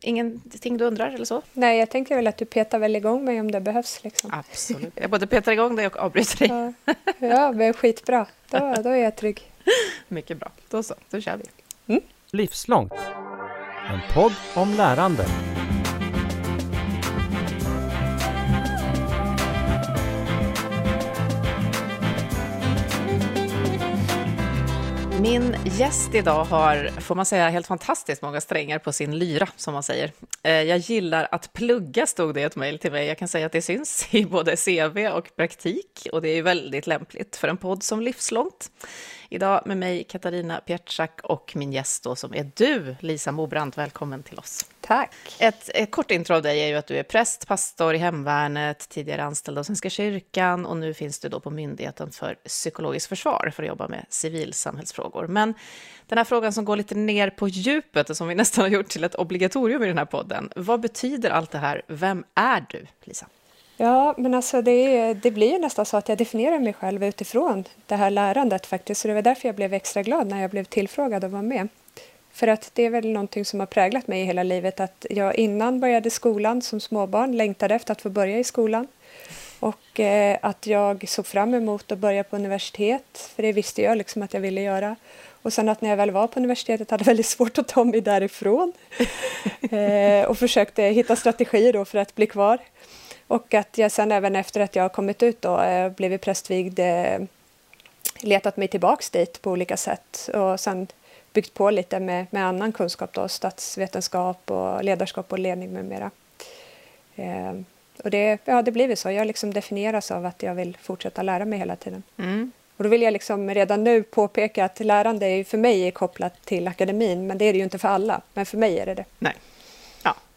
ingenting du undrar eller så? Nej, jag tänker väl att du petar väl igång mig om det behövs. Liksom. Absolut. Jag både petar igång dig och avbryter dig. Ja, ja men skitbra. Då, då är jag trygg. Mycket bra. Då så, då kör vi. Mm. Livslångt. En podd om lärande. Min gäst idag har, får man säga, helt fantastiskt många strängar på sin lyra, som man säger. Eh, jag gillar att plugga, stod det i ett mejl till mig. Jag kan säga att det syns i både CV och praktik, och det är väldigt lämpligt för en podd som Livslångt. Idag med mig Katarina Pietschak och min gäst då som är du, Lisa Mobrant. Välkommen till oss. Tack. Ett, ett, kort intro av dig är ju att du är präst, pastor i hemvärnet, tidigare anställd av Svenska kyrkan och nu finns du då på Myndigheten för psykologiskt försvar för att jobba med civilsamhällsfrågor. Men den här frågan som går lite ner på djupet och som vi nästan har gjort till ett obligatorium i den här podden. Vad betyder allt det här? Vem är du, Lisa? Ja, men alltså det, det blir ju nästan så att jag definierar mig själv utifrån det här lärandet faktiskt. Så det var därför jag blev extra glad när jag blev tillfrågad att vara med. För att det är väl någonting som har präglat mig hela livet att jag innan började skolan som småbarn längtade efter att få börja i skolan. Och eh, att jag såg fram emot att börja på universitet, för det visste jag liksom att jag ville göra. Och sen att när jag väl var på universitetet hade väldigt svårt att ta mig därifrån. eh, och försökte hitta strategier då för att bli kvar. Och att jag sen även efter att jag har kommit ut och eh, blivit prästvigd eh, letat mig tillbaks dit på olika sätt och sen byggt på lite med, med annan kunskap då, statsvetenskap och ledarskap och ledning med mera. Eh, och det, ja, det blivit så. Jag liksom definieras av att jag vill fortsätta lära mig hela tiden. Mm. Och då vill jag liksom redan nu påpeka att lärande är för mig är kopplat till akademin, men det är det ju inte för alla. Men för mig är det det. Nej.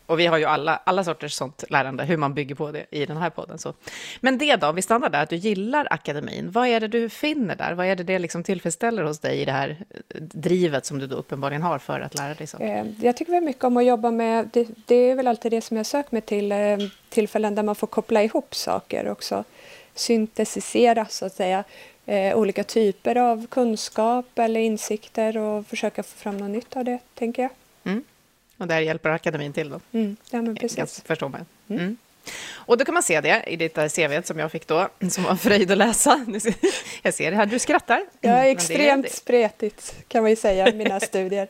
Och vi har ju alla, alla sorters sånt lärande, hur man bygger på det i den här podden. Så. Men det då, vi stannar där, att du gillar akademin. Vad är det du finner där? Vad är det det liksom tillfredsställer hos dig i det här eh, drivet som du då uppenbarligen har för att lära dig sånt? Eh, jag tycker väldigt mycket om att jobba med, det, det är väl alltid det som jag söker mig till, eh, tillfällen där man får koppla ihop saker också. Syntetisera, så att säga, olika typer av kunskap eller insikter och försöka få fram något nytt av det, tänker jag. Mm. Och där hjälper akademin till då. Mm. Ja, men precis. Jag förstår man. Mm. mm. Och då kan man se det i ditt CV som jag fick då, som var fröjd att läsa. Jag ser det här, du skrattar. Ja, extremt det spretigt kan man ju säga, mina studier.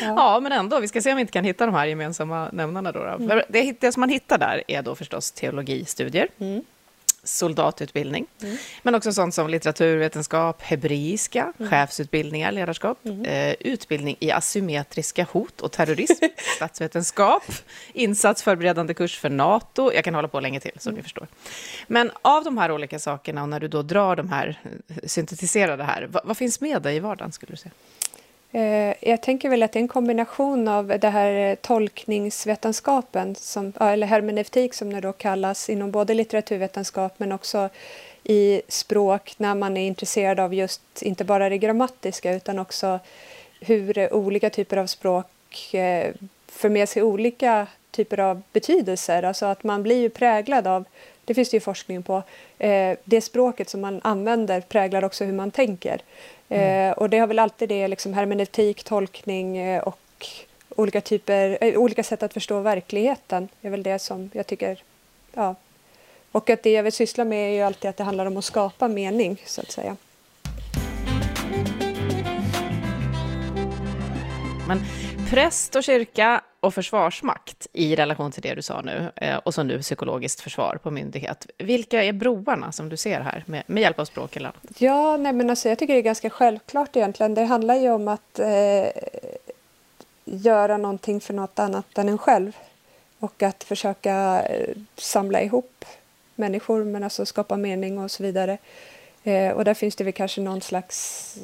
Ja. ja. men ändå. Vi ska se om vi inte kan hitta de här gemensamma nämnarna. Då, då. Mm. Det, det, som man hittar där är då förstås teologistudier. Mm soldatutbildning. Mm. Men också sånt som litteraturvetenskap, hebreiska, mm. chefsutbildningar, ledarskap, mm. eh, utbildning i asymmetriska hot och terrorism, statsvetenskap, insatsförberedande kurs för NATO. Jag kan hålla på länge till, som ni mm. förstår. Men av de här olika sakerna, och när du då drar de här, syntetiserar det här, vad, vad finns med dig i vardagen, skulle du säga? Eh, jag tänker väl att det är en kombination av det här eh, tolkningsvetenskapen, som, eller hermeneutik som det då kallas, inom både litteraturvetenskap men också i språk när man är intresserad av just inte bara det grammatiska utan också hur olika typer av språk eh, för med sig olika typer av betydelser. Alltså att man blir ju präglad av, det finns det ju forskning på, det språket som man använder präglar också hur man tänker. Mm. Eh, och det har väl alltid det, liksom hermeneutik, tolkning eh, och olika, typer, eh, olika sätt att förstå verkligheten. är väl det som jag tycker... Ja. Och att det jag vill syssla med är ju alltid att det handlar om att skapa mening, så att säga. Men präst och kyrka och försvarsmakt i relation till det du sa nu, eh, och så nu psykologiskt försvar på myndighet. Vilka är broarna som du ser här med, med hjälp av språk eller annat? Ja, nej men alltså, jag tycker det är ganska självklart egentligen. Det handlar ju om att eh, göra någonting för något annat än en själv och att försöka eh, samla ihop människor, men alltså skapa mening och så vidare. Eh, och där finns det väl kanske någon slags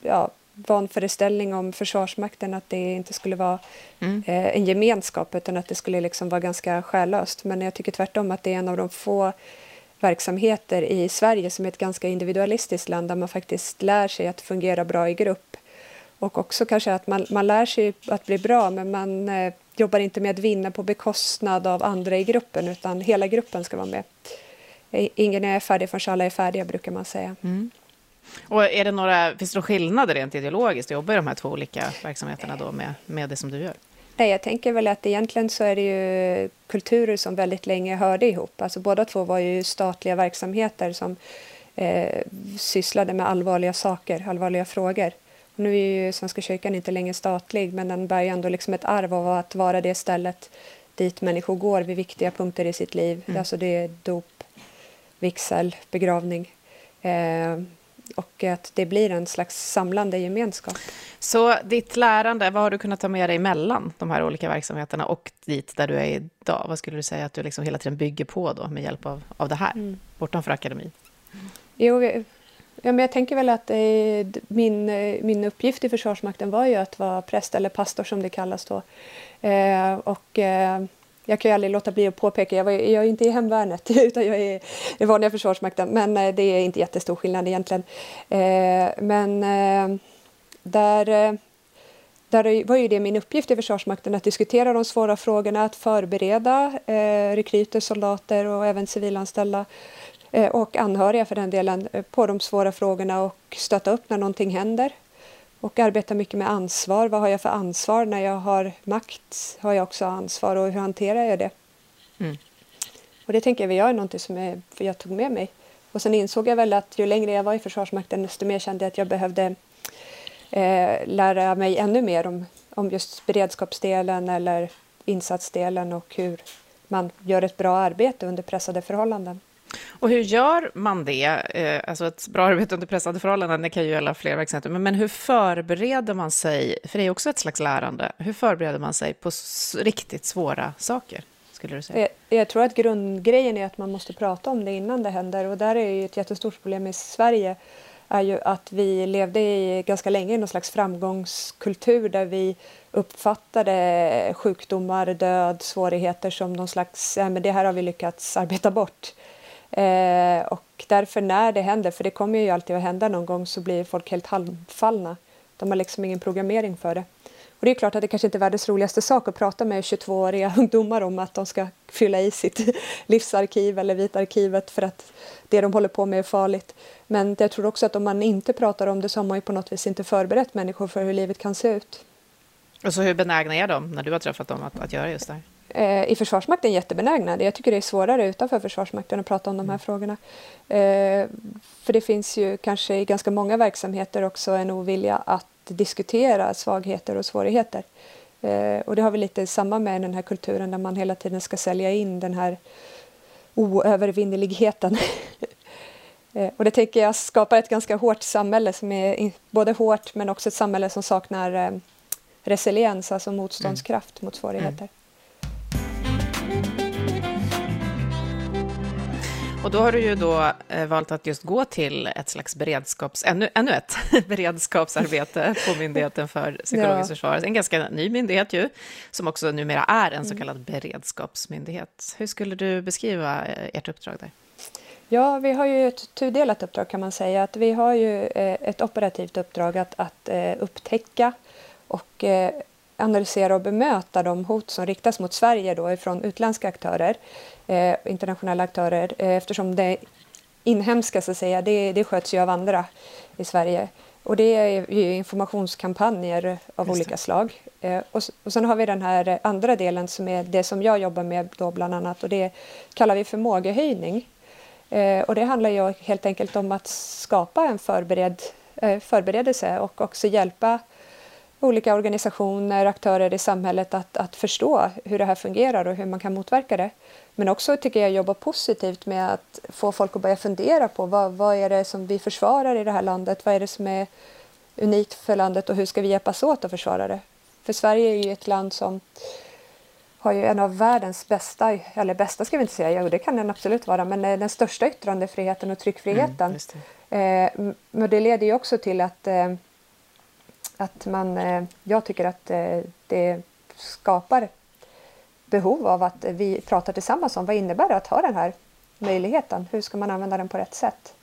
ja, vanföreställning om Försvarsmakten att det inte skulle vara mm. eh, en gemenskap utan att det skulle liksom vara ganska själlöst. Men jag tycker tvärtom att det är en av de få verksamheter i Sverige som är ett ganska individualistiskt land där man faktiskt lär sig att fungera bra i grupp. Och också kanske att man, man lär sig att bli bra men man eh, jobbar inte med att vinna på bekostnad av andra i gruppen utan hela gruppen ska vara med. Ingen är färdig förrän alla är färdiga brukar man säga. Mm. Och är det några, finns det några skillnader rent ideologiskt att jobba i de här två olika verksamheterna då med, med det som du gör? Nej, jag tänker väl att egentligen så är det ju kulturer som väldigt länge hörde ihop. Alltså båda två var ju statliga verksamheter som eh, sysslade med allvarliga saker, allvarliga frågor. Och nu är ju Svenska kyrkan inte längre statlig, men den bär ju ändå liksom ett arv av att vara det stället dit människor går vid viktiga punkter i sitt liv. Mm. Alltså det är dop, vigsel, begravning. Eh, och att det blir en slags samlande gemenskap. Så ditt lärande, vad har du kunnat ta med dig mellan de här olika verksamheterna och dit där du är idag? Vad skulle du säga att du liksom hela tiden bygger på då med hjälp av, av det här, mm. bortanför akademin? Jo, ja, men jag tänker väl att eh, min, eh, min uppgift i Försvarsmakten var ju att vara präst eller pastor som det kallas då. Eh, och eh, jag kan ju aldrig låta bli att påpeka, jag, var, jag är inte i hemvärnet utan jag är i den vanliga Försvarsmakten, men eh, det är inte jättestor skillnad egentligen. Eh, men eh, där, eh, där var ju det min uppgift i Försvarsmakten, att diskutera de svåra frågorna, att förbereda eh, rekryter, soldater och även civilanställda eh, och anhöriga för den delen eh, på de svåra frågorna och stötta upp när någonting händer och arbetar mycket med ansvar. Vad har jag för ansvar? När jag har makt har jag också ansvar och hur hanterar jag det? Mm. Och det tänker jag är någonting som jag, jag tog med mig. Och sen insåg jag väl att ju längre jag var i Försvarsmakten desto mer kände jag att jag behövde eh, lära mig ännu mer om, om just beredskapsdelen eller insatsdelen och hur man gör ett bra arbete under pressade förhållanden. Och hur gör man det? Eh, alltså ett bra arbete under pressade förhållanden, det kan ju gälla fler verksamheter, men, men hur förbereder man sig, för det är också ett slags lärande, hur förbereder man sig på riktigt svåra saker? Skulle du säga? Jag, jag tror att grundgrejen är att man måste prata om det innan det händer och där är ju ett jättestort problem i Sverige är ju att vi levde i ganska länge i någon slags framgångskultur där vi uppfattade sjukdomar, död, svårigheter som någon slags, ja men det här har vi lyckats arbeta bort. Eh, och därför när det händer, för det kommer ju alltid att hända någon gång, så blir folk helt halvfallna. De har liksom ingen programmering för det. Och det är klart att det kanske inte är världens roligaste sak att prata med 22-åriga ungdomar om att de ska fylla i sitt livsarkiv eller vitarkivet för att det de håller på med är farligt. Men jag tror också att om man inte pratar om det så har man ju på något vis inte förberett människor för hur livet kan se ut. Och så hur benägna är de när du har träffat dem att, att göra just det här? Eh, i Försvarsmakten jättebenägna. Jag tycker det är svårare utanför Försvarsmakten att prata om de här mm. frågorna. Eh, för det finns ju kanske i ganska många verksamheter också en ovilja att diskutera svagheter och svårigheter. Eh, och det har vi lite samma med den här kulturen där man hela tiden ska sälja in den här oövervinneligheten. Och det tänker jag skapar ett ganska hårt samhälle som är både hårt men också ett samhälle som saknar resiliens, alltså motståndskraft mm. mot svårigheter. Och då har du ju då eh, valt att just gå till ett slags beredskaps, ännu, ännu ett beredskapsarbete på Myndigheten för psykologiskt ja. försvar. En ganska ny myndighet ju, som också numera är en så mm. kallad beredskapsmyndighet. Hur skulle du beskriva eh, ert uppdrag där? Ja, vi har ju ett tudelat uppdrag kan man säga. Att vi har ju eh, ett operativt uppdrag att, att upptäcka och analysera och bemöta de hot som riktas mot Sverige då ifrån utländska aktörer, eh, internationella aktörer, eh, eftersom det inhemska så att säga, det, det sköts ju av andra i Sverige. Och det är informationskampanjer av olika slag. Eh, och, och sen har vi den här andra delen som är det som jag jobbar med då bland annat och det kallar vi förmågehöjning. Eh, och det handlar ju helt enkelt om att skapa en förbered, eh, förberedelse och också hjälpa olika organisationer, aktörer i samhället att, att förstå hur det här fungerar och hur man kan motverka det. Men också tycker jag jobba positivt med att få folk att börja fundera på vad, vad är det som vi försvarar i det här landet? Vad är det som är unikt för landet och hur ska vi hjälpas åt att försvara det? För Sverige är ju ett land som har ju en av världens bästa, eller bästa ska vi inte säga, jo det kan den absolut vara, men den största yttrandefriheten och tryckfriheten. Mm, det. Eh, men det leder ju också till att eh, att man, eh, jag tycker att eh, det skapar behov av att vi pratar tillsammans om vad innebär det att ha den här möjligheten? Hur ska man använda den på rätt sätt?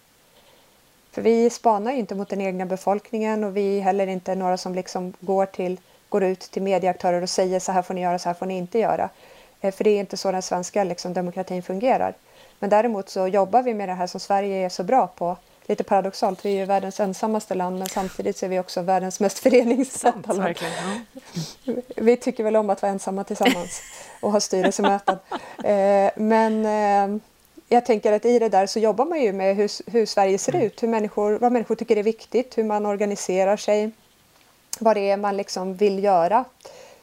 För vi spanar ju inte mot den egna befolkningen och vi är heller inte några som liksom går, till, går ut till medieaktörer och säger så här får ni göra, så här får ni inte göra. Eh, för det är inte så den svenska liksom, demokratin fungerar. Men däremot så jobbar vi med det här som Sverige är så bra på, lite paradoxalt. Vi är ju världens ensammaste land men samtidigt så är vi också världens mest föreningssatta land. Ja. Vi tycker väl om att vara ensamma tillsammans och ha styrelsemöten. Eh, men eh, jag tänker att i det där så jobbar man ju med hur, hur Sverige ser mm. ut, hur människor, vad människor tycker är viktigt, hur man organiserar sig, vad det är man liksom vill göra.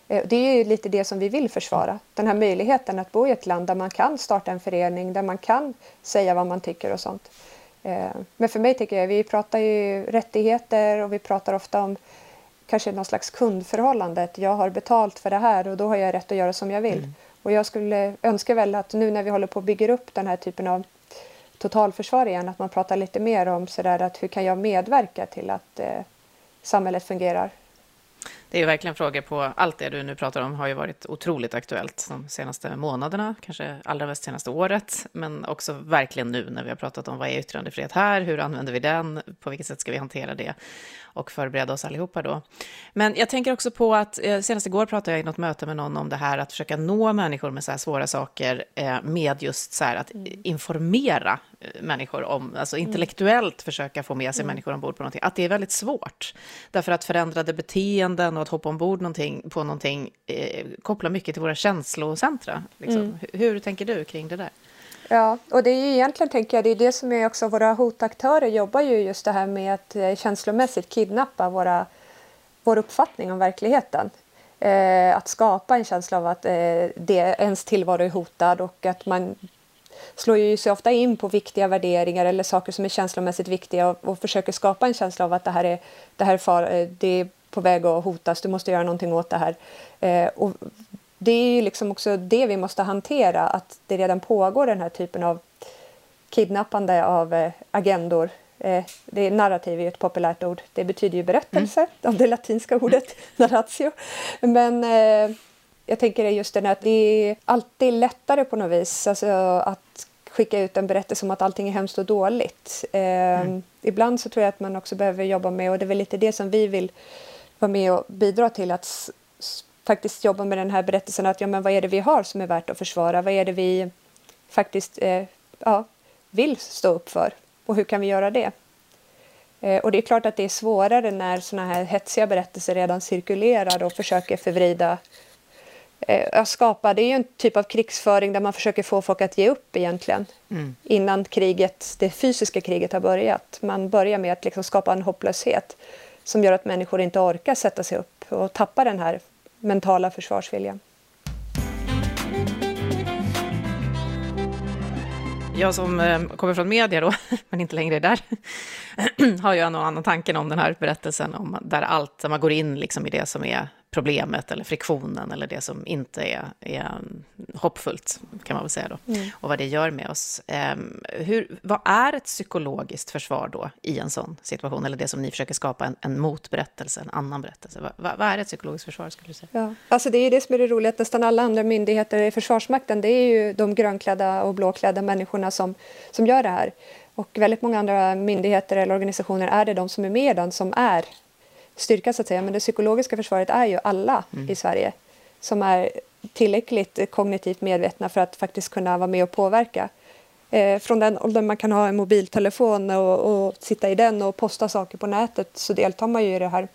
Eh, det är ju lite det som vi vill försvara. Den här möjligheten att bo i ett land där man kan starta en förening, där man kan säga vad man tycker och sånt. Eh, men för mig tycker jag, vi pratar ju rättigheter och vi pratar ofta om kanske någon slags kundförhållande. Jag har betalt för det här och då har jag rätt att göra som jag vill. Mm. Och jag skulle önska väl att nu när vi håller på att bygga upp den här typen av totalförsvar igen, att man pratar lite mer om sådär att hur kan jag medverka till att eh, samhället fungerar det är ju verkligen frågor på allt det du nu pratar om har ju varit otroligt aktuellt de senaste månaderna, kanske allra mest senaste året, men också verkligen nu när vi har pratat om vad är yttrandefrihet här, hur använder vi den, på vilket sätt ska vi hantera det? Och förbereda oss allihopa då. Men jag tänker också på att eh, senast igår pratade jag i något möte med någon om det här att försöka nå människor med så här svåra saker eh, med just så här att mm. informera eh, människor om, alltså mm. intellektuellt försöka få med sig mm. människor ombord på någonting, att det är väldigt svårt. Därför att förändrade beteenden och att hoppa ombord någonting, på någonting eh, kopplar mycket till våra känslocentra. Liksom. Mm. Hur, hur tänker du kring det där? Ja, och det är ju egentligen, tänker jag, det är det som är också våra hotaktörer jobbar ju just det här med att eh, känslomässigt kidnappa våra, vår uppfattning om verkligheten. Eh, att skapa en känsla av att eh, det, ens tillvaro är hotad och att man slår ju sig ofta in på viktiga värderingar eller saker som är känslomässigt viktiga och, och försöker skapa en känsla av att det här är, det här är, far, eh, det är på väg att hotas, du måste göra någonting åt det här. Eh, och det är ju liksom också det vi måste hantera, att det redan pågår den här typen av kidnappande av eh, agendor. Eh, det är narrativ är ett populärt ord. Det betyder ju berättelse, mm. av det latinska ordet narratio. Men eh, jag tänker just det att det är alltid lättare på något vis alltså, att skicka ut en berättelse om att allting är hemskt och dåligt. Eh, mm. Ibland så tror jag att man också behöver jobba med, och det är väl lite det som vi vill vara med och bidra till, att faktiskt jobba med den här berättelsen att ja, men vad är det vi har som är värt att försvara? Vad är det vi faktiskt eh, ja, vill stå upp för och hur kan vi göra det? Eh, och det är klart att det är svårare när såna här hetsiga berättelser redan cirkulerar och försöker förvrida eh, skapa, det är ju en typ av krigsföring där man försöker få folk att ge upp egentligen mm. innan kriget, det fysiska kriget har börjat. Man börjar med att liksom skapa en hopplöshet som gör att människor inte orkar sätta sig upp och tappar den här mentala försvarsviljan. Jag som eh, kommer från media då, men inte längre är där, har ju en och annan tanken om den här berättelsen, om där allt, där man går in liksom i det som är problemet eller friktionen eller det som inte är, är hoppfullt, kan man väl säga då, mm. och vad det gör med oss. Um, hur, vad är ett psykologiskt försvar då i en sån situation, eller det som ni försöker skapa, en, en motberättelse, en annan berättelse? Va, vad är ett psykologiskt försvar, skulle du säga? Ja, alltså det är det som är det roliga, att nästan alla andra myndigheter i Försvarsmakten, det är ju de grönklädda och blåklädda människorna som, som gör det här. Och väldigt många andra myndigheter eller organisationer är det de som är med den som är styrka så att säga. Men det psykologiska försvaret är ju alla mm. i Sverige som är tillräckligt kognitivt medvetna för att faktiskt kunna vara med och påverka. Eh, från den åldern man kan ha en mobiltelefon och, och, sitta i den och posta saker på nätet så deltar man ju i det här.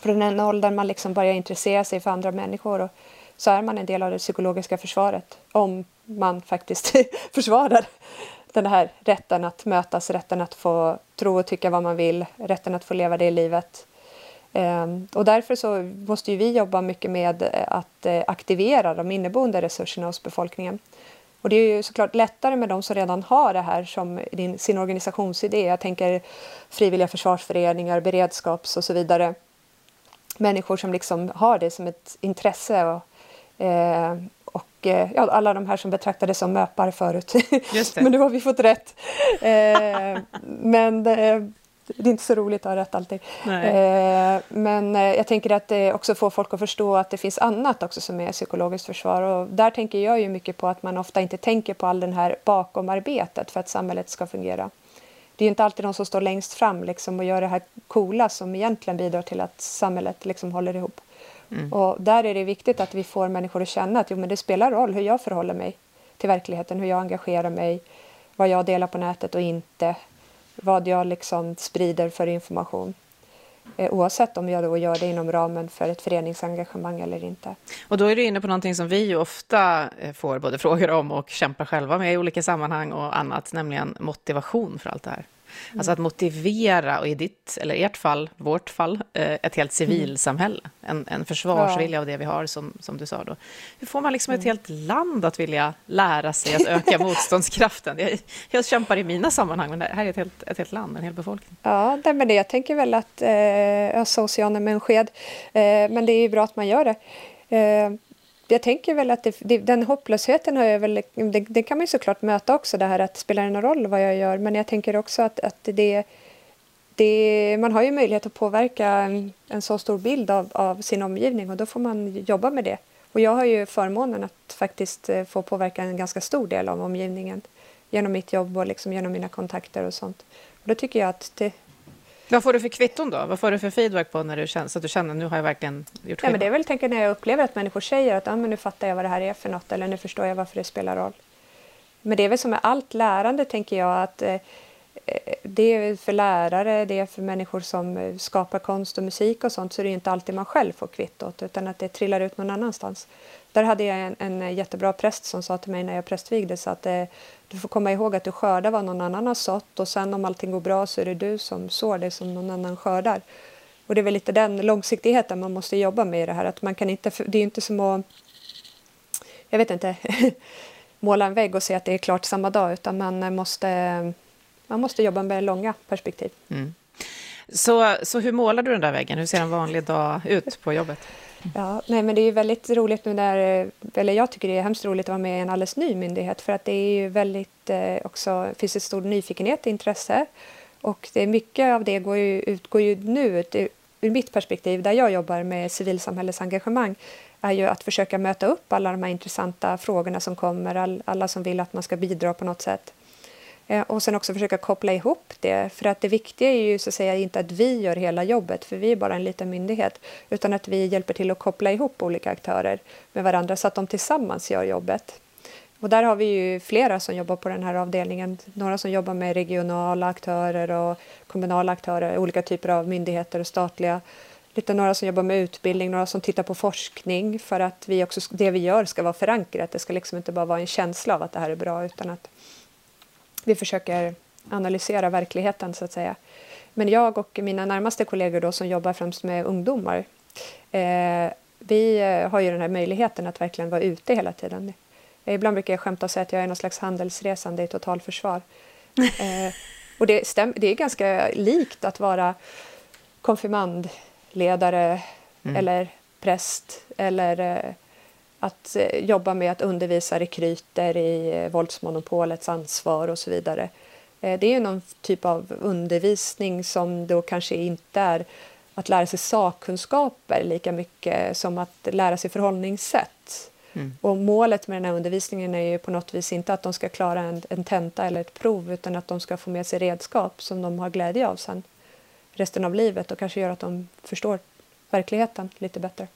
Från den åldern man liksom börjar intressera sig för andra människor och så är man en del av det psykologiska försvaret om man faktiskt försvarar den här rätten att mötas, rätten att få tro och tycka vad man vill, rätten att få leva det livet och därför så måste vi jobba mycket med eh, att eh, aktivera de inneboende resurserna hos befolkningen. Och det är ju såklart lättare med de som redan har det här som sin organisationsidé. Jag tänker frivilliga försvarsföreningar, beredskaps och så vidare. Människor som liksom har det som ett intresse. Och, eh, och ja, alla de här som betraktades som möpar förut. men nu har vi fått rätt. Men det är inte så roligt att ha rätt alltid. Eh, men eh, jag tänker att det också får folk att förstå att det finns annat också som är psykologiskt försvar. Och där tänker jag ju mycket på att man ofta inte tänker på all den här bakomarbetet för att samhället ska fungera. Det är inte alltid de som står längst fram liksom, och gör det här coola som egentligen bidrar till att samhället liksom håller ihop. Mm. Och där är det viktigt att vi får människor att känna att jo, men det spelar roll hur jag förhåller mig till verkligheten, hur jag engagerar mig, vad jag delar på nätet och inte vad jag liksom sprider för information. Eh, oavsett om jag då gör det inom ramen för ett föreningsengagemang eller inte. Och då är du inne på någonting som vi ju ofta eh, får både frågor om och kämpar själva med i olika sammanhang och annat, nämligen motivation för allt det här. Mm. Alltså att motivera, och i ditt, eller ert fall, vårt fall, eh, ett helt civilsamhälle. En, en försvarsvilja ja. av det vi har, som, som du sa då. Hur får man liksom ett mm. helt land att vilja lära sig att öka motståndskraften? Jag, jag kämpar i mina sammanhang, men det här är ett helt, ett helt land, en hel befolkning. Ja, men det, jag tänker väl att, eh, jag sa oceanen med en sked, eh, men det är ju bra att man gör det. Eh, jag tänker väl att det, det, den hopplösheten har jag väl, det, det, kan man ju såklart möta också, det här att det spelar någon roll vad jag gör, men jag tänker också att, att det, det, man har ju möjlighet att påverka en, en så stor bild av, av, sin omgivning och då får man jobba med det. Och jag har ju förmånen att faktiskt eh, få påverka en ganska stor del av omgivningen genom mitt jobb och liksom genom mina kontakter och sånt. Och då tycker jag att det, vad får du för kvitton då? Vad får du för feedback på när du känner, så att du känner nu har jag verkligen gjort ja, men Det är väl tänker när jag upplever att människor säger att ah, men nu fattar jag vad det här är för något eller nu förstår jag varför det spelar roll. Men det är väl som med allt lärande tänker jag att eh, det är för lärare, det är för människor som eh, skapar konst och musik och sånt så är det inte alltid man själv får kvittot utan att det trillar ut någon annanstans. Där hade jag en, en eh, jättebra präst som sa till mig när jag prästvigdes att eh, du får komma ihåg att du skördar vad någon annan har sått och sen om allting går bra så är det du som sår det som någon annan skördar. Och det är väl lite den långsiktigheten man måste jobba med i det här. Att man kan inte, det är inte som att, jag vet inte, måla en vägg och se att det är klart samma dag utan man eh, måste, man måste jobba med långa perspektiv. Mm. Så, så hur målar du den där väggen? Hur ser en vanlig dag ut på jobbet? Ja, nej, men det är väldigt roligt nu när, eh, eller jag tycker det är hemskt roligt att vara med i en alldeles ny myndighet för att det är ju väldigt eh, också, finns ett stor nyfikenhet och intresse och det är mycket av det går ju, utgår ju nu ut, eh, ur mitt perspektiv där jag jobbar med civilsamhällesengagemang är ju att försöka möta upp alla de här intressanta frågorna som kommer, all, alla som vill att man ska bidra på något sätt. Eh, och sen också försöka koppla ihop det. För att det viktiga är ju så att säga inte att vi gör hela jobbet, för vi är bara en liten myndighet, utan att vi hjälper till att koppla ihop olika aktörer med varandra så att de tillsammans gör jobbet. Och där har vi ju flera som jobbar på den här avdelningen. Några som jobbar med regionala aktörer och kommunala aktörer, olika typer av myndigheter och statliga. Lite några som jobbar med utbildning, några som tittar på forskning för att vi också, det vi gör ska vara förankrat. Det ska liksom inte bara vara en känsla av att det här är bra utan att vi försöker analysera verkligheten så att säga. Men jag och mina närmaste kollegor då som jobbar främst med ungdomar, eh, vi eh, har ju den här möjligheten att verkligen vara ute hela tiden. Ibland brukar jag skämta och säga att jag är någon slags handelsresande i totalförsvar. Eh, och det, stäm, det är ganska likt att vara konfirmandledare mm. eller präst eller eh, att eh, jobba med att undervisa rekryter i eh, våldsmonopolets ansvar och så vidare. Eh, det är någon typ av undervisning som då kanske inte är att lära sig sakkunskaper lika mycket som att lära sig förhållningssätt. Mm. Och målet med den här undervisningen är ju på något vis inte att de ska klara en, en tenta eller ett prov utan att de ska få med sig redskap som de har glädje av sen resten av livet och kanske gör att de förstår verkligheten lite bättre.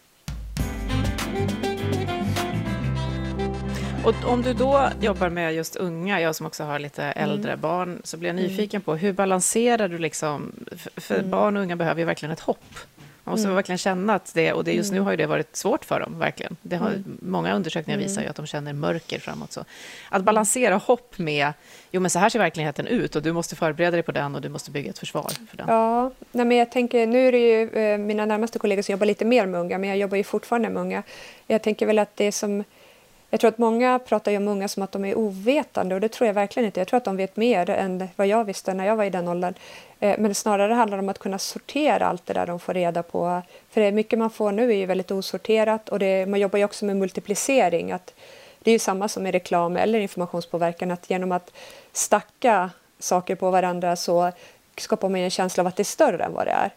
Och om du då jobbar med just unga, jag som också har lite mm. äldre mm. barn, så blir jag mm. nyfiken på hur balanserar du liksom, för mm. barn och unga behöver ju verkligen ett hopp. Man måste mm. verkligen känna att det, och det, just nu mm. har ju det varit svårt för dem, verkligen. Det har. Många undersökningar visar ju att de känner mörker framåt. Så. Att balansera hopp med, jo men så här ser verkligheten ut och du måste förbereda dig på den och du måste bygga ett försvar för den. Ja, nej, men jag tänker, nu är det ju eh, mina närmaste kollegor som jobbar lite mer med unga, men jag jobbar ju fortfarande med unga. Jag tänker väl att det som jag tror att många pratar ju om unga som att de är ovetande och det tror jag verkligen inte. Jag tror att de vet mer än vad jag visste när jag var i den åldern. Eh, men snarare handlar det om att kunna sortera allt det där de får reda på. För det mycket man får nu är ju väldigt osorterat och det, man jobbar ju också med multiplicering. Att det är ju samma som med reklam eller informationspåverkan att genom att stacka saker på varandra så skapar man en känsla av att det är större än vad det är.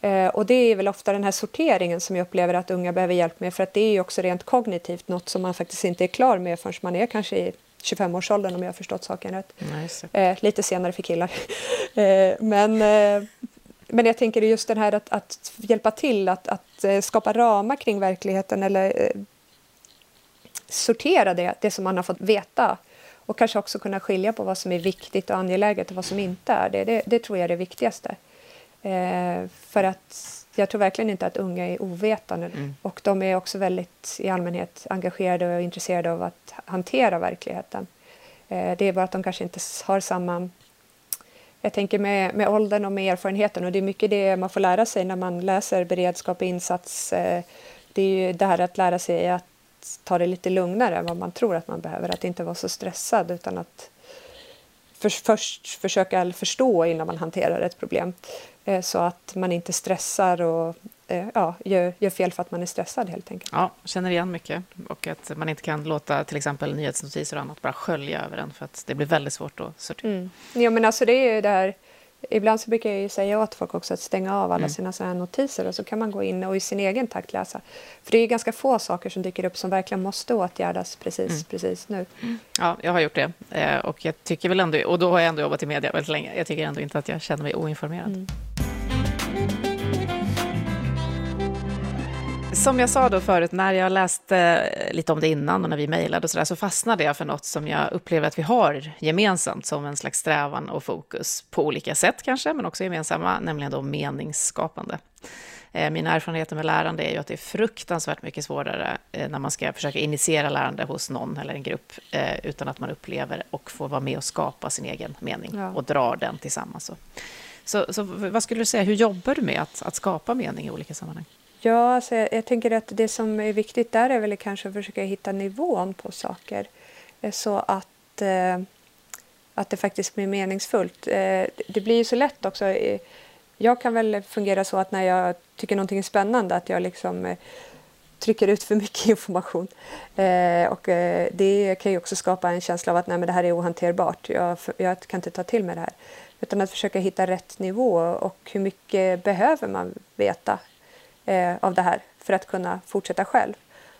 Eh, och det är väl ofta den här sorteringen som jag upplever att unga behöver hjälp med för att det är ju också rent kognitivt något som man faktiskt inte är klar med förrän man är kanske i 25-årsåldern om jag har förstått saken rätt. Nice. Eh, lite senare för killar. eh, men, eh, men jag tänker just den här att, att hjälpa till att, att eh, skapa ramar kring verkligheten eller eh, sortera det, det som man har fått veta Och kanske också kunna skilja på vad som är viktigt och angeläget och vad som inte är det. Det, det tror jag är det viktigaste. Eh, för att jag tror verkligen inte att unga är ovetande. Mm. Och de är också väldigt i allmänhet engagerade och intresserade av att hantera verkligheten. Eh, det är bara att de kanske inte har samma... Jag tänker med, med åldern och med erfarenheten och det är mycket det man får lära sig när man läser beredskap och insats. Eh, det är ju det här att lära sig att ta det lite lugnare än vad man tror att man behöver. Att inte vara så stressad utan att för, först försöka förstå innan man hanterar ett problem. Eh, så att man inte stressar och eh, ja, gör, gör, fel för att man är stressad helt enkelt. Ja, känner igen mycket. Och att man inte kan låta till exempel nyhetsnotiser och annat bara skölja över en för att det blir väldigt svårt att sortera. Mm. Ja, men alltså det är ju det här Ibland så brukar jag säga åt folk också att stänga av alla mm. sina såna notiser och så kan man gå in och i sin egen takt läsa. För det är ganska få saker som dyker upp som verkligen måste åtgärdas precis, mm. precis nu. Ja, jag har gjort det. Eh, och jag tycker väl ändå, och då har jag ändå jobbat i media väldigt länge. Jag tycker ändå inte att jag känner mig oinformerad. Mm. Som jag sa då förut, när jag läste lite om det innan och när vi mejlade och så där, så fastnade jag för något som jag upplever att vi har gemensamt som en slags strävan och fokus på olika sätt kanske, men också gemensamma, nämligen då meningsskapande. Eh, mina erfarenheter med lärande är ju att det är fruktansvärt mycket svårare eh, när man ska försöka initiera lärande hos någon eller en grupp eh, utan att man upplever och får vara med och skapa sin egen mening ja. och drar den tillsammans. Så, så vad skulle du säga, hur jobbar du med att, att skapa mening i olika sammanhang? Ja, alltså jag, jag, tänker att det som är viktigt där är väl kanske att försöka hitta nivån på saker eh, så att, eh, att det faktiskt blir meningsfullt. Eh, det blir ju så lätt också. Eh, jag kan väl fungera så att när jag tycker någonting är spännande att jag liksom eh, trycker ut för mycket information. Eh, och eh, det kan ju också skapa en känsla av att nej, men det här är ohanterbart. Jag, jag kan inte ta till mig det här. Utan att försöka hitta rätt nivå och hur mycket behöver man veta eh, av det här för att kunna fortsätta själv.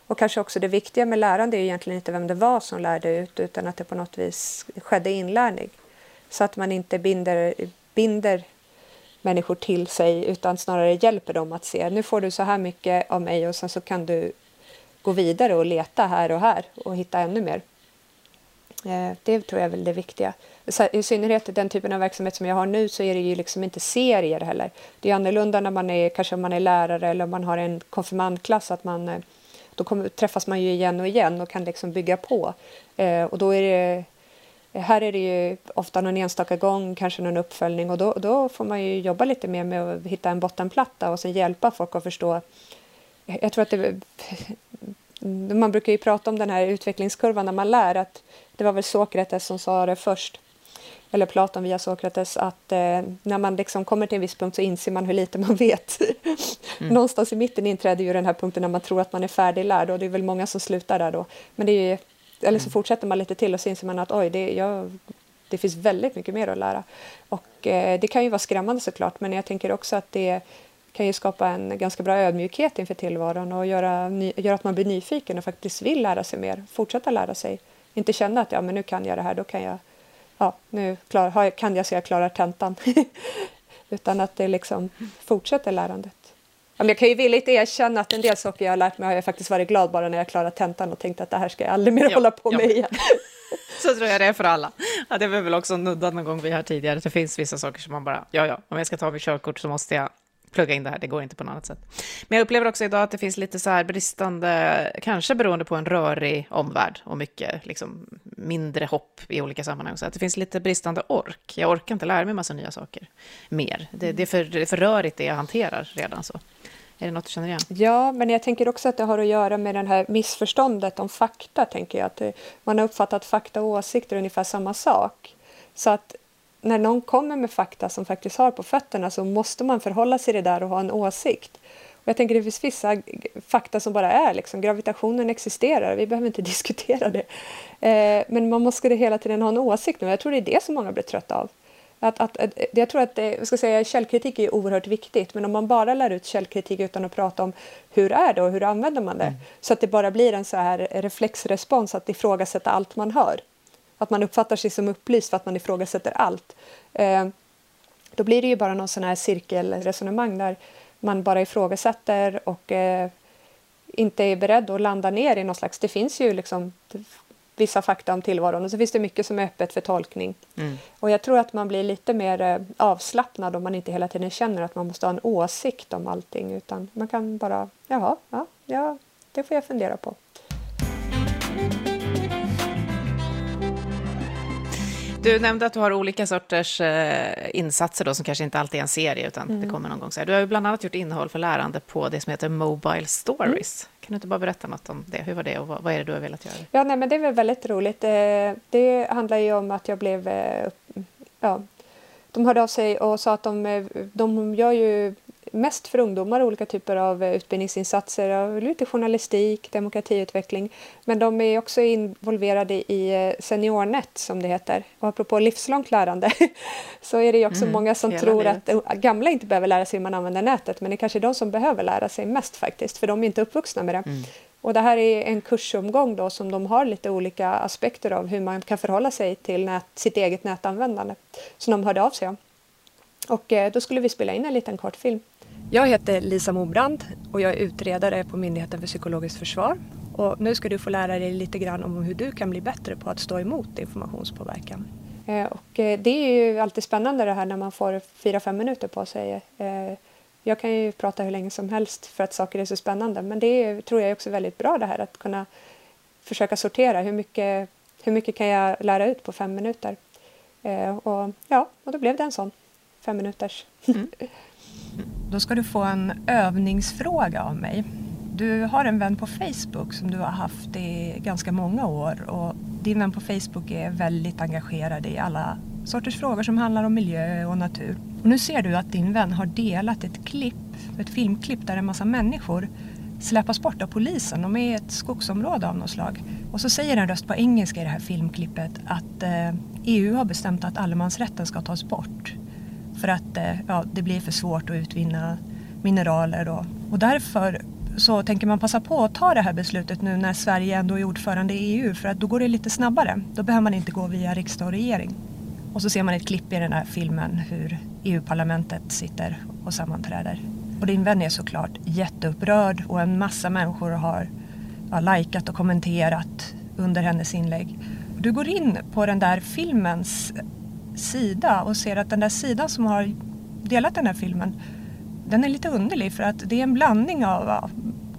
Och kanske också det viktiga med lärande är egentligen inte vem det var som lärde ut utan att det på något vis skedde inlärning. Så att man inte binder, binder människor till sig utan snarare hjälper dem att se nu får du så här mycket av mig och sen så kan du gå vidare och leta här och här och hitta ännu mer. Eh, det tror jag är väl det viktiga. I synnerhet den typen av verksamhet som jag har nu så är det ju liksom inte serier heller. Det är annorlunda när man är, kanske om man är lärare eller om man har en konfirmandklass att man, eh, då kommer, träffas man ju igen och igen och kan liksom bygga på. Eh, och då är det, här är det ju ofta någon enstaka gång, kanske någon uppföljning och då, då får man ju jobba lite mer med att hitta en bottenplatta och sen hjälpa folk att förstå. Jag tror att det, man brukar ju prata om den här utvecklingskurvan när man lär att det var väl Sokrates som sa det först, eller Platon via Sokrates, att eh, när man liksom kommer till en viss punkt så inser man hur lite man vet. Mm. Någonstans i mitten inträder ju den här punkten när man tror att man är färdiglärd och det är väl många som slutar där då. Men det är ju, eller så mm. fortsätter man lite till och så inser man att oj, det, jag, det finns väldigt mycket mer att lära. Och eh, det kan ju vara skrämmande såklart, men jag tänker också att det kan ju skapa en ganska bra ödmjukhet inför tillvaron och göra, göra att man blir nyfiken och faktiskt vill lära sig mer, fortsätta lära sig. Inte känna att ja, men nu kan jag det här, då kan jag, ja, nu klar, kan jag så jag klarar tentan. Utan att det liksom fortsätter lärandet. Ja, men jag kan ju villigt erkänna att en del saker jag har lärt mig har jag faktiskt varit glad bara när jag klarat tentan och tänkt att det här ska jag aldrig mer ja, hålla på med ja. igen. Så tror jag det är för alla. Ja, det var väl också nuddat någon gång vi här tidigare. Det finns vissa saker som man bara, ja, ja, om jag ska ta mitt körkort så måste jag plugga in det här, det går inte på något annat sätt. Men jag upplever också idag att det finns lite så här bristande, kanske beroende på en rörig omvärld och mycket liksom, mindre hopp i olika sammanhang, så att det finns lite bristande ork. Jag orkar inte lära mig massa nya saker mer. Det, det, är, för, det är för rörigt det jag hanterar redan så. Är det något du känner igen? Ja, men jag tänker också att det har att göra med det här missförståndet om fakta. tänker jag. Att man har uppfattat fakta och åsikter ungefär samma sak. Så att när någon kommer med fakta som faktiskt har på fötterna så måste man förhålla sig till det där och ha en åsikt. Och jag tänker det finns vissa fakta som bara är liksom, gravitationen existerar, vi behöver inte diskutera det. Eh, men man måste hela tiden ha en åsikt och jag tror det är det som många blir trötta av. Att, att, att, jag tror att det, ska säga, källkritik är oerhört viktigt men om man bara lär ut källkritik utan att prata om hur är det och hur använder man det mm. så att det bara blir en så här reflexrespons att ifrågasätta allt man hör att man uppfattar sig som upplyst för att man ifrågasätter allt. Eh, då blir det ju bara någon sån här cirkelresonemang där man bara ifrågasätter och eh, inte är beredd att landa ner i någon slags... Det finns ju liksom vissa fakta om tillvaron och så finns det mycket som är öppet för tolkning. Mm. Och jag tror att man blir lite mer eh, avslappnad om man inte hela tiden känner att man måste ha en åsikt om allting utan man kan bara, jaha, ja, ja det får jag fundera på. Du nämnde att du har olika sorters eh, insatser då, som kanske inte alltid är en serie, utan mm. det kommer någon gång. Så här. Du har ju bland annat gjort innehåll för lärande på det som heter Mobile Stories. Mm. Kan du inte bara berätta något om det? Hur var det och vad, vad är det du har velat göra? Ja, nej, men det var väldigt roligt. Eh, det handlar ju om att jag blev... Eh, ja, de hörde av sig och sa att de, eh, de gör ju mest för ungdomar olika typer av eh, utbildningsinsatser, lite journalistik, demokratiutveckling. Men de är också involverade i eh, SeniorNet som det heter. Och apropå livslångt lärande så är det också mm, många som tror livet. att gamla inte behöver lära sig hur man använder nätet men det är kanske de som behöver lära sig mest faktiskt för de är inte uppvuxna med det. Mm. Och det här är en kursomgång då som de har lite olika aspekter av hur man kan förhålla sig till nät, sitt eget nätanvändande som de hörde av sig om. Och eh, då skulle vi spela in en liten kortfilm. Jag heter Lisa Mobrand och jag är utredare på Myndigheten för psykologiskt försvar. Och nu ska du få lära dig lite grann om hur du kan bli bättre på att stå emot informationspåverkan. Eh, och eh, det är ju alltid spännande det här när man får fyra fem minuter på sig. Jag kan ju prata hur länge som helst för att saker är så spännande men det är, tror jag är också väldigt bra det här att kunna försöka sortera hur mycket, hur mycket kan jag lära ut på fem minuter. Och ja, och då blev det en sån fem minuters. Mm. Då ska du få en övningsfråga av mig. Du har en vän på Facebook som du har haft i ganska många år och din vän på Facebook är väldigt engagerad i alla sorters frågor som handlar om miljö och natur. Och nu ser du att din vän har delat ett klipp, ett filmklipp där en massa människor släpas bort av polisen. De är i ett skogsområde av något slag. Och så säger en röst på engelska i det här filmklippet att eh, EU har bestämt att allemansrätten ska tas bort för att eh, ja, det blir för svårt att utvinna mineraler. då. och därför så tänker man passa på att ta det här beslutet nu när Sverige ändå är ordförande i EU för att då går det lite snabbare. Då behöver man inte gå via riksdag och regering. Och så ser man ett klipp i den här filmen hur EU-parlamentet sitter och sammanträder. Och din vän är såklart jätteupprörd och en massa människor har ja, likat och kommenterat under hennes inlägg. Du går in på den där filmens sida och ser att den där sidan som har delat den här filmen den är lite underlig för att det är en blandning av ja,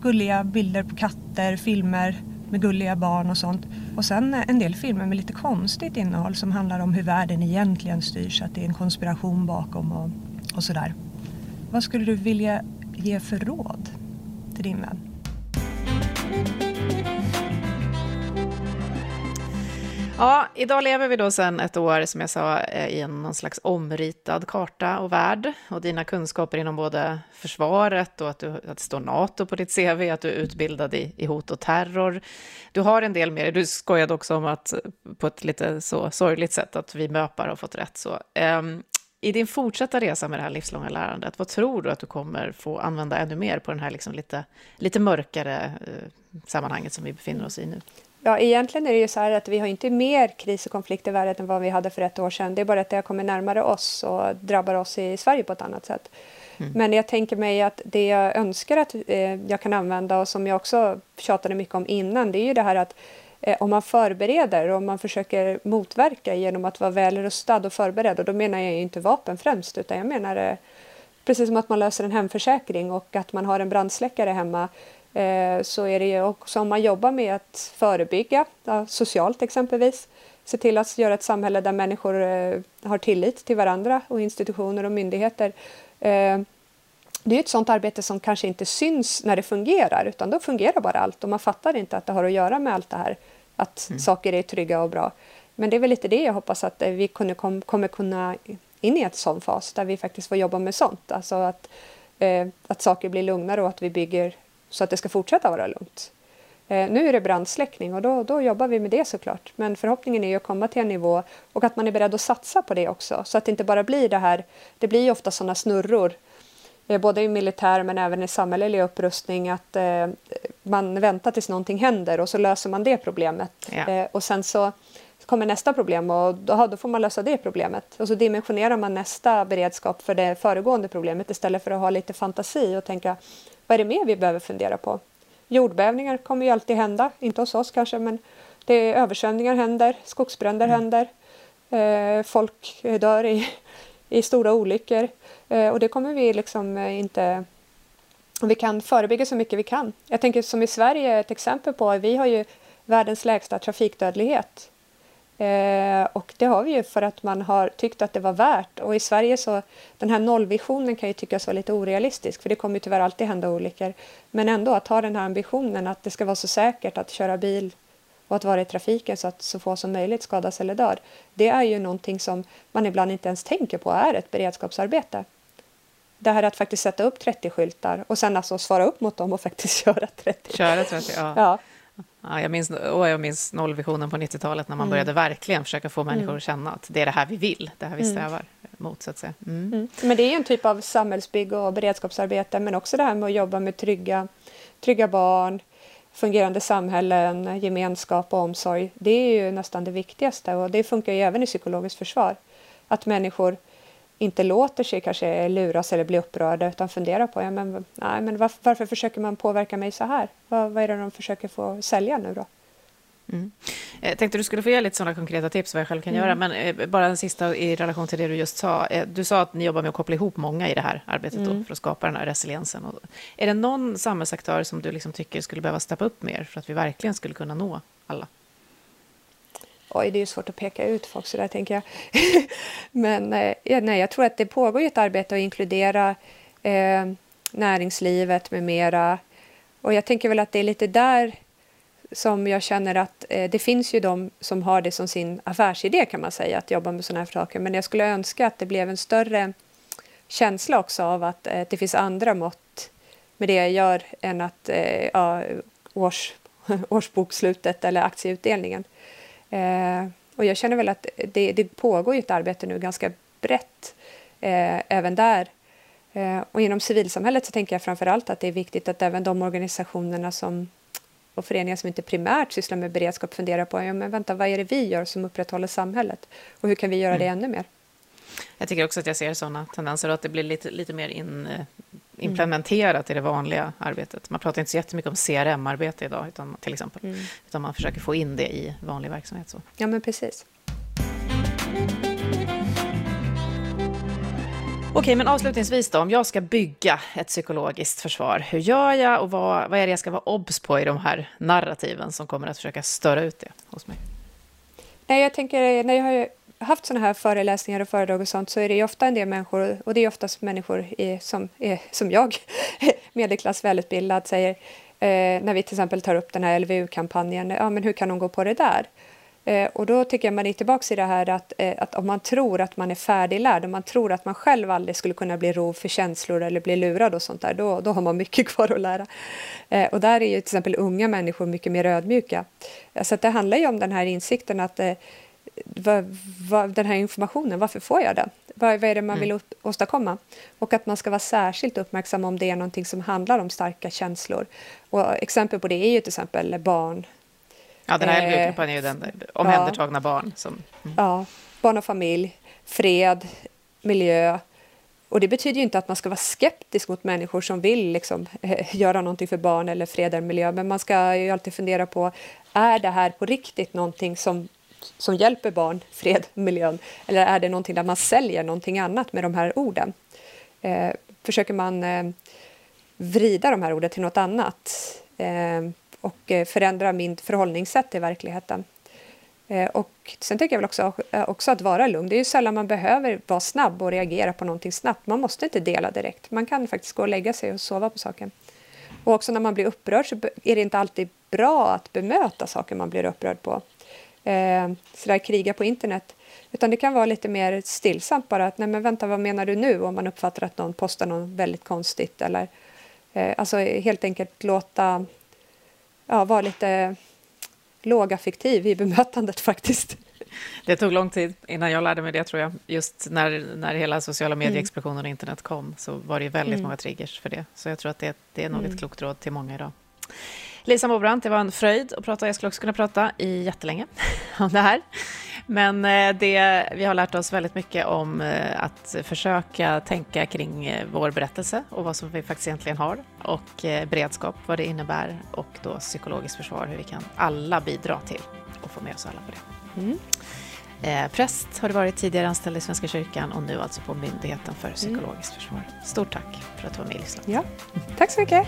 gulliga bilder på katter, filmer med gulliga barn och sånt. Och sen eh, en del filmer med lite konstigt innehåll som handlar om hur världen egentligen styrs, att det är en konspiration bakom och, och sådär. Vad skulle du vilja ge för råd till din vän? Ja, idag lever vi då sedan ett år, som jag sa, eh, i en någon slags omritad karta och värld. Och dina kunskaper inom både försvaret och att, du, att det står NATO på ditt CV, att du är utbildad i, i hot och terror. Du har en del mer, du skojade också om att på ett lite så sorgligt sätt att vi möpar har fått rätt. Så, um, i din fortsatta resa med det här livslånga lärandet, vad tror du att du kommer få använda ännu mer på den här liksom lite, lite mörkare uh, sammanhanget som vi befinner oss i nu? Ja, egentligen är det ju så här att vi har inte mer kris och konflikt i världen än vad vi hade för ett år sedan. Det är bara att det har kommit närmare oss och drabbar oss i Sverige på ett annat sätt. Mm. Men jag tänker mig att det jag önskar att eh, jag kan använda och som jag också tjatade mycket om innan, det är ju det här att eh, om man förbereder och om man försöker motverka genom att vara väl rustad och förberedd, och då menar jag inte vapen främst, utan jag menar eh, precis som att man löser en hemförsäkring och att man har en brandsläckare hemma så är det ju också om man jobbar med att förebygga, socialt exempelvis, se till att göra ett samhälle där människor eh, har tillit till varandra och institutioner och myndigheter. Eh, det är ett sånt arbete som kanske inte syns när det fungerar, utan då fungerar bara allt och man fattar inte att det har att göra med allt det här, att mm. saker är trygga och bra. Men det är väl lite det jag hoppas att vi kommer kunna in i en sån fas där vi faktiskt får jobba med sånt, alltså att, att saker blir lugnare och att vi bygger så att det ska fortsätta vara lugnt. Eh, nu är det brandsläckning och då, då jobbar vi med det såklart. Men förhoppningen är att komma till en nivå och att man är beredd att satsa på det också. Så att det inte bara blir det här, det blir ofta sådana snurror eh, både i militär men även i samhällelig upprustning att eh, man väntar tills någonting händer och så löser man det problemet. Ja. Eh, och sen så kommer nästa problem och då, då får man lösa det problemet. Och så dimensionerar man nästa beredskap för det föregående problemet istället för att ha lite fantasi och tänka vad är det mer vi behöver fundera på? Jordbävningar kommer ju alltid hända, inte hos oss kanske, men Det är översvämningar händer, skogsbränder mm. händer, eh, folk dör i, i stora olyckor. Eh, och det kommer vi liksom eh, inte... Vi kan förebygga så mycket vi kan. Jag tänker som i Sverige, ett exempel på, vi har ju världens lägsta trafikdödlighet. Eh, och det har vi ju för att man har tyckt att det var värt. Och i Sverige så, den här nollvisionen kan ju tyckas vara lite orealistisk, för det kommer ju tyvärr alltid hända olyckor. Men ändå att ha den här ambitionen att det ska vara så säkert att köra bil och att vara i trafiken så att så få som möjligt skadas eller dör. Det är ju någonting som man ibland inte ens tänker på är ett beredskapsarbete. Det här att faktiskt sätta upp 30 skyltar och sen alltså svara upp mot dem och faktiskt köra 30. Köra 30, ja. ja. Ja, jag, minns, och jag minns nollvisionen på 90-talet när man mm. började verkligen försöka få människor mm. att känna att det är det här vi vill, det här vi mm. strävar mot. Så att säga. Mm. Men det är ju en typ av samhällsbygge och beredskapsarbete men också det här med att jobba med trygga, trygga barn, fungerande samhällen, gemenskap och omsorg. Det är ju nästan det viktigaste och det funkar ju även i psykologiskt försvar. Att människor inte låter sig kanske luras eller bli upprörda utan funderar på ja, men, nej, men varför, varför försöker man påverka mig så här? Vad, vad är det de försöker få sälja nu då? Mm. Jag tänkte du skulle få ge lite sådana konkreta tips vad jag själv kan mm. göra, men eh, bara en sista i relation till det du just sa. Eh, du sa att ni jobbar med att koppla ihop många i det här arbetet mm. då, för att skapa den här resiliensen. Är det någon samhällsaktör som du liksom tycker skulle behöva steppa upp mer för att vi verkligen skulle kunna nå alla? Oj, det är svårt att peka ut folk så där tänker jag. Men eh, nej, jag tror att det pågår ett arbete att inkludera eh, näringslivet med mera. Och jag tänker väl att det är lite där som jag känner att eh, det finns ju de som har det som sin affärsidé kan man säga, att jobba med sådana här saker. Men jag skulle önska att det blev en större känsla också av att eh, det finns andra mått med det jag gör än att eh, ja, års, årsbokslutet eller aktieutdelningen. Eh, och jag känner väl att det, det pågår ett arbete nu ganska brett eh, även där. Eh, och inom civilsamhället så tänker jag framför allt att det är viktigt att även de organisationerna som och föreningar som inte primärt sysslar med beredskap funderar på ja, men vänta, vad är det vi gör som upprätthåller samhället och hur kan vi göra mm. det ännu mer? Jag tycker också att jag ser sådana tendenser och att det blir lite, lite mer in, implementerat i det vanliga arbetet. Man pratar inte så jättemycket om CRM-arbete idag, utan, till exempel. Mm. Utan man försöker få in det i vanlig verksamhet. Så. Ja, men precis. Okej, men avslutningsvis då, om jag ska bygga ett psykologiskt försvar, hur gör jag och vad, vad är det jag ska vara obs på i de här narrativen som kommer att försöka störa ut det hos mig? Nej, jag tänker, när jag har haft sådana här föreläsningar och föredrag och sånt så är det ju ofta en del människor, och det är oftast människor i, som, är, som jag, medelklass, välutbildad, säger eh, när vi till exempel tar upp den här LVU-kampanjen, ja men hur kan de gå på det där? Eh, och då tycker jag man är tillbaka i det här att, eh, att om man tror att man är färdiglärd, om man tror att man själv aldrig skulle kunna bli rov för känslor eller bli lurad och sånt där, då, då har man mycket kvar att lära. Eh, och där är ju till exempel unga människor mycket mer ödmjuka. Så det handlar ju om den här insikten att eh, vad, vad, den här informationen, varför får jag den? Vad, vad är det man vill mm. åstadkomma? Och att man ska vara särskilt uppmärksam om det är någonting som handlar om starka känslor. Och exempel på det är ju till exempel barn. Ja, den här eh, gruppen är ju den omhändertagna ja, barn. Som, mm. Ja, barn och familj, fred, miljö. Och det betyder ju inte att man ska vara skeptisk mot människor som vill liksom, eh, göra någonting för barn eller fred eller miljö. Men man ska ju alltid fundera på, är det här på riktigt någonting som som hjälper barn, fred, miljön? Eller är det någonting där man säljer någonting annat med de här orden? Eh, försöker man eh, vrida de här orden till något annat eh, och eh, förändra min förhållningssätt till verkligheten? Eh, och sen tycker jag väl också, eh, också att vara lugn. Det är ju sällan man behöver vara snabb och reagera på någonting snabbt. Man måste inte dela direkt. Man kan faktiskt gå och lägga sig och sova på saken. Och också när man blir upprörd så är det inte alltid bra att bemöta saker man blir upprörd på eh, sådär kriga på internet. Utan det kan vara lite mer stillsamt bara att nej men vänta vad menar du nu om man uppfattar att någon postar något väldigt konstigt eller eh, alltså helt enkelt låta ja, vara lite lågaffektiv i bemötandet faktiskt. Det tog lång tid innan jag lärde mig det tror jag. Just när, när hela sociala mm. medieexplosionen och internet kom så var det väldigt mm. många triggers för det. Så jag tror att det, det är nog mm. ett klokt råd till många idag. Lisa Mobrant, det var en fröjd att prata. Jag skulle också kunna prata i jättelänge om det här. Men eh, det, vi har lärt oss väldigt mycket om eh, att försöka tänka kring eh, vår berättelse och vad som vi faktiskt egentligen har och beredskap, vad det innebär och då psykologiskt försvar, hur vi kan alla bidra till få med oss alla på det. Mm. Eh, präst har du varit tidigare anställd i Svenska kyrkan och nu alltså på Myndigheten för psykologiskt försvar. Stort tack för att du var med i Livslångt. Ja, tack så mycket.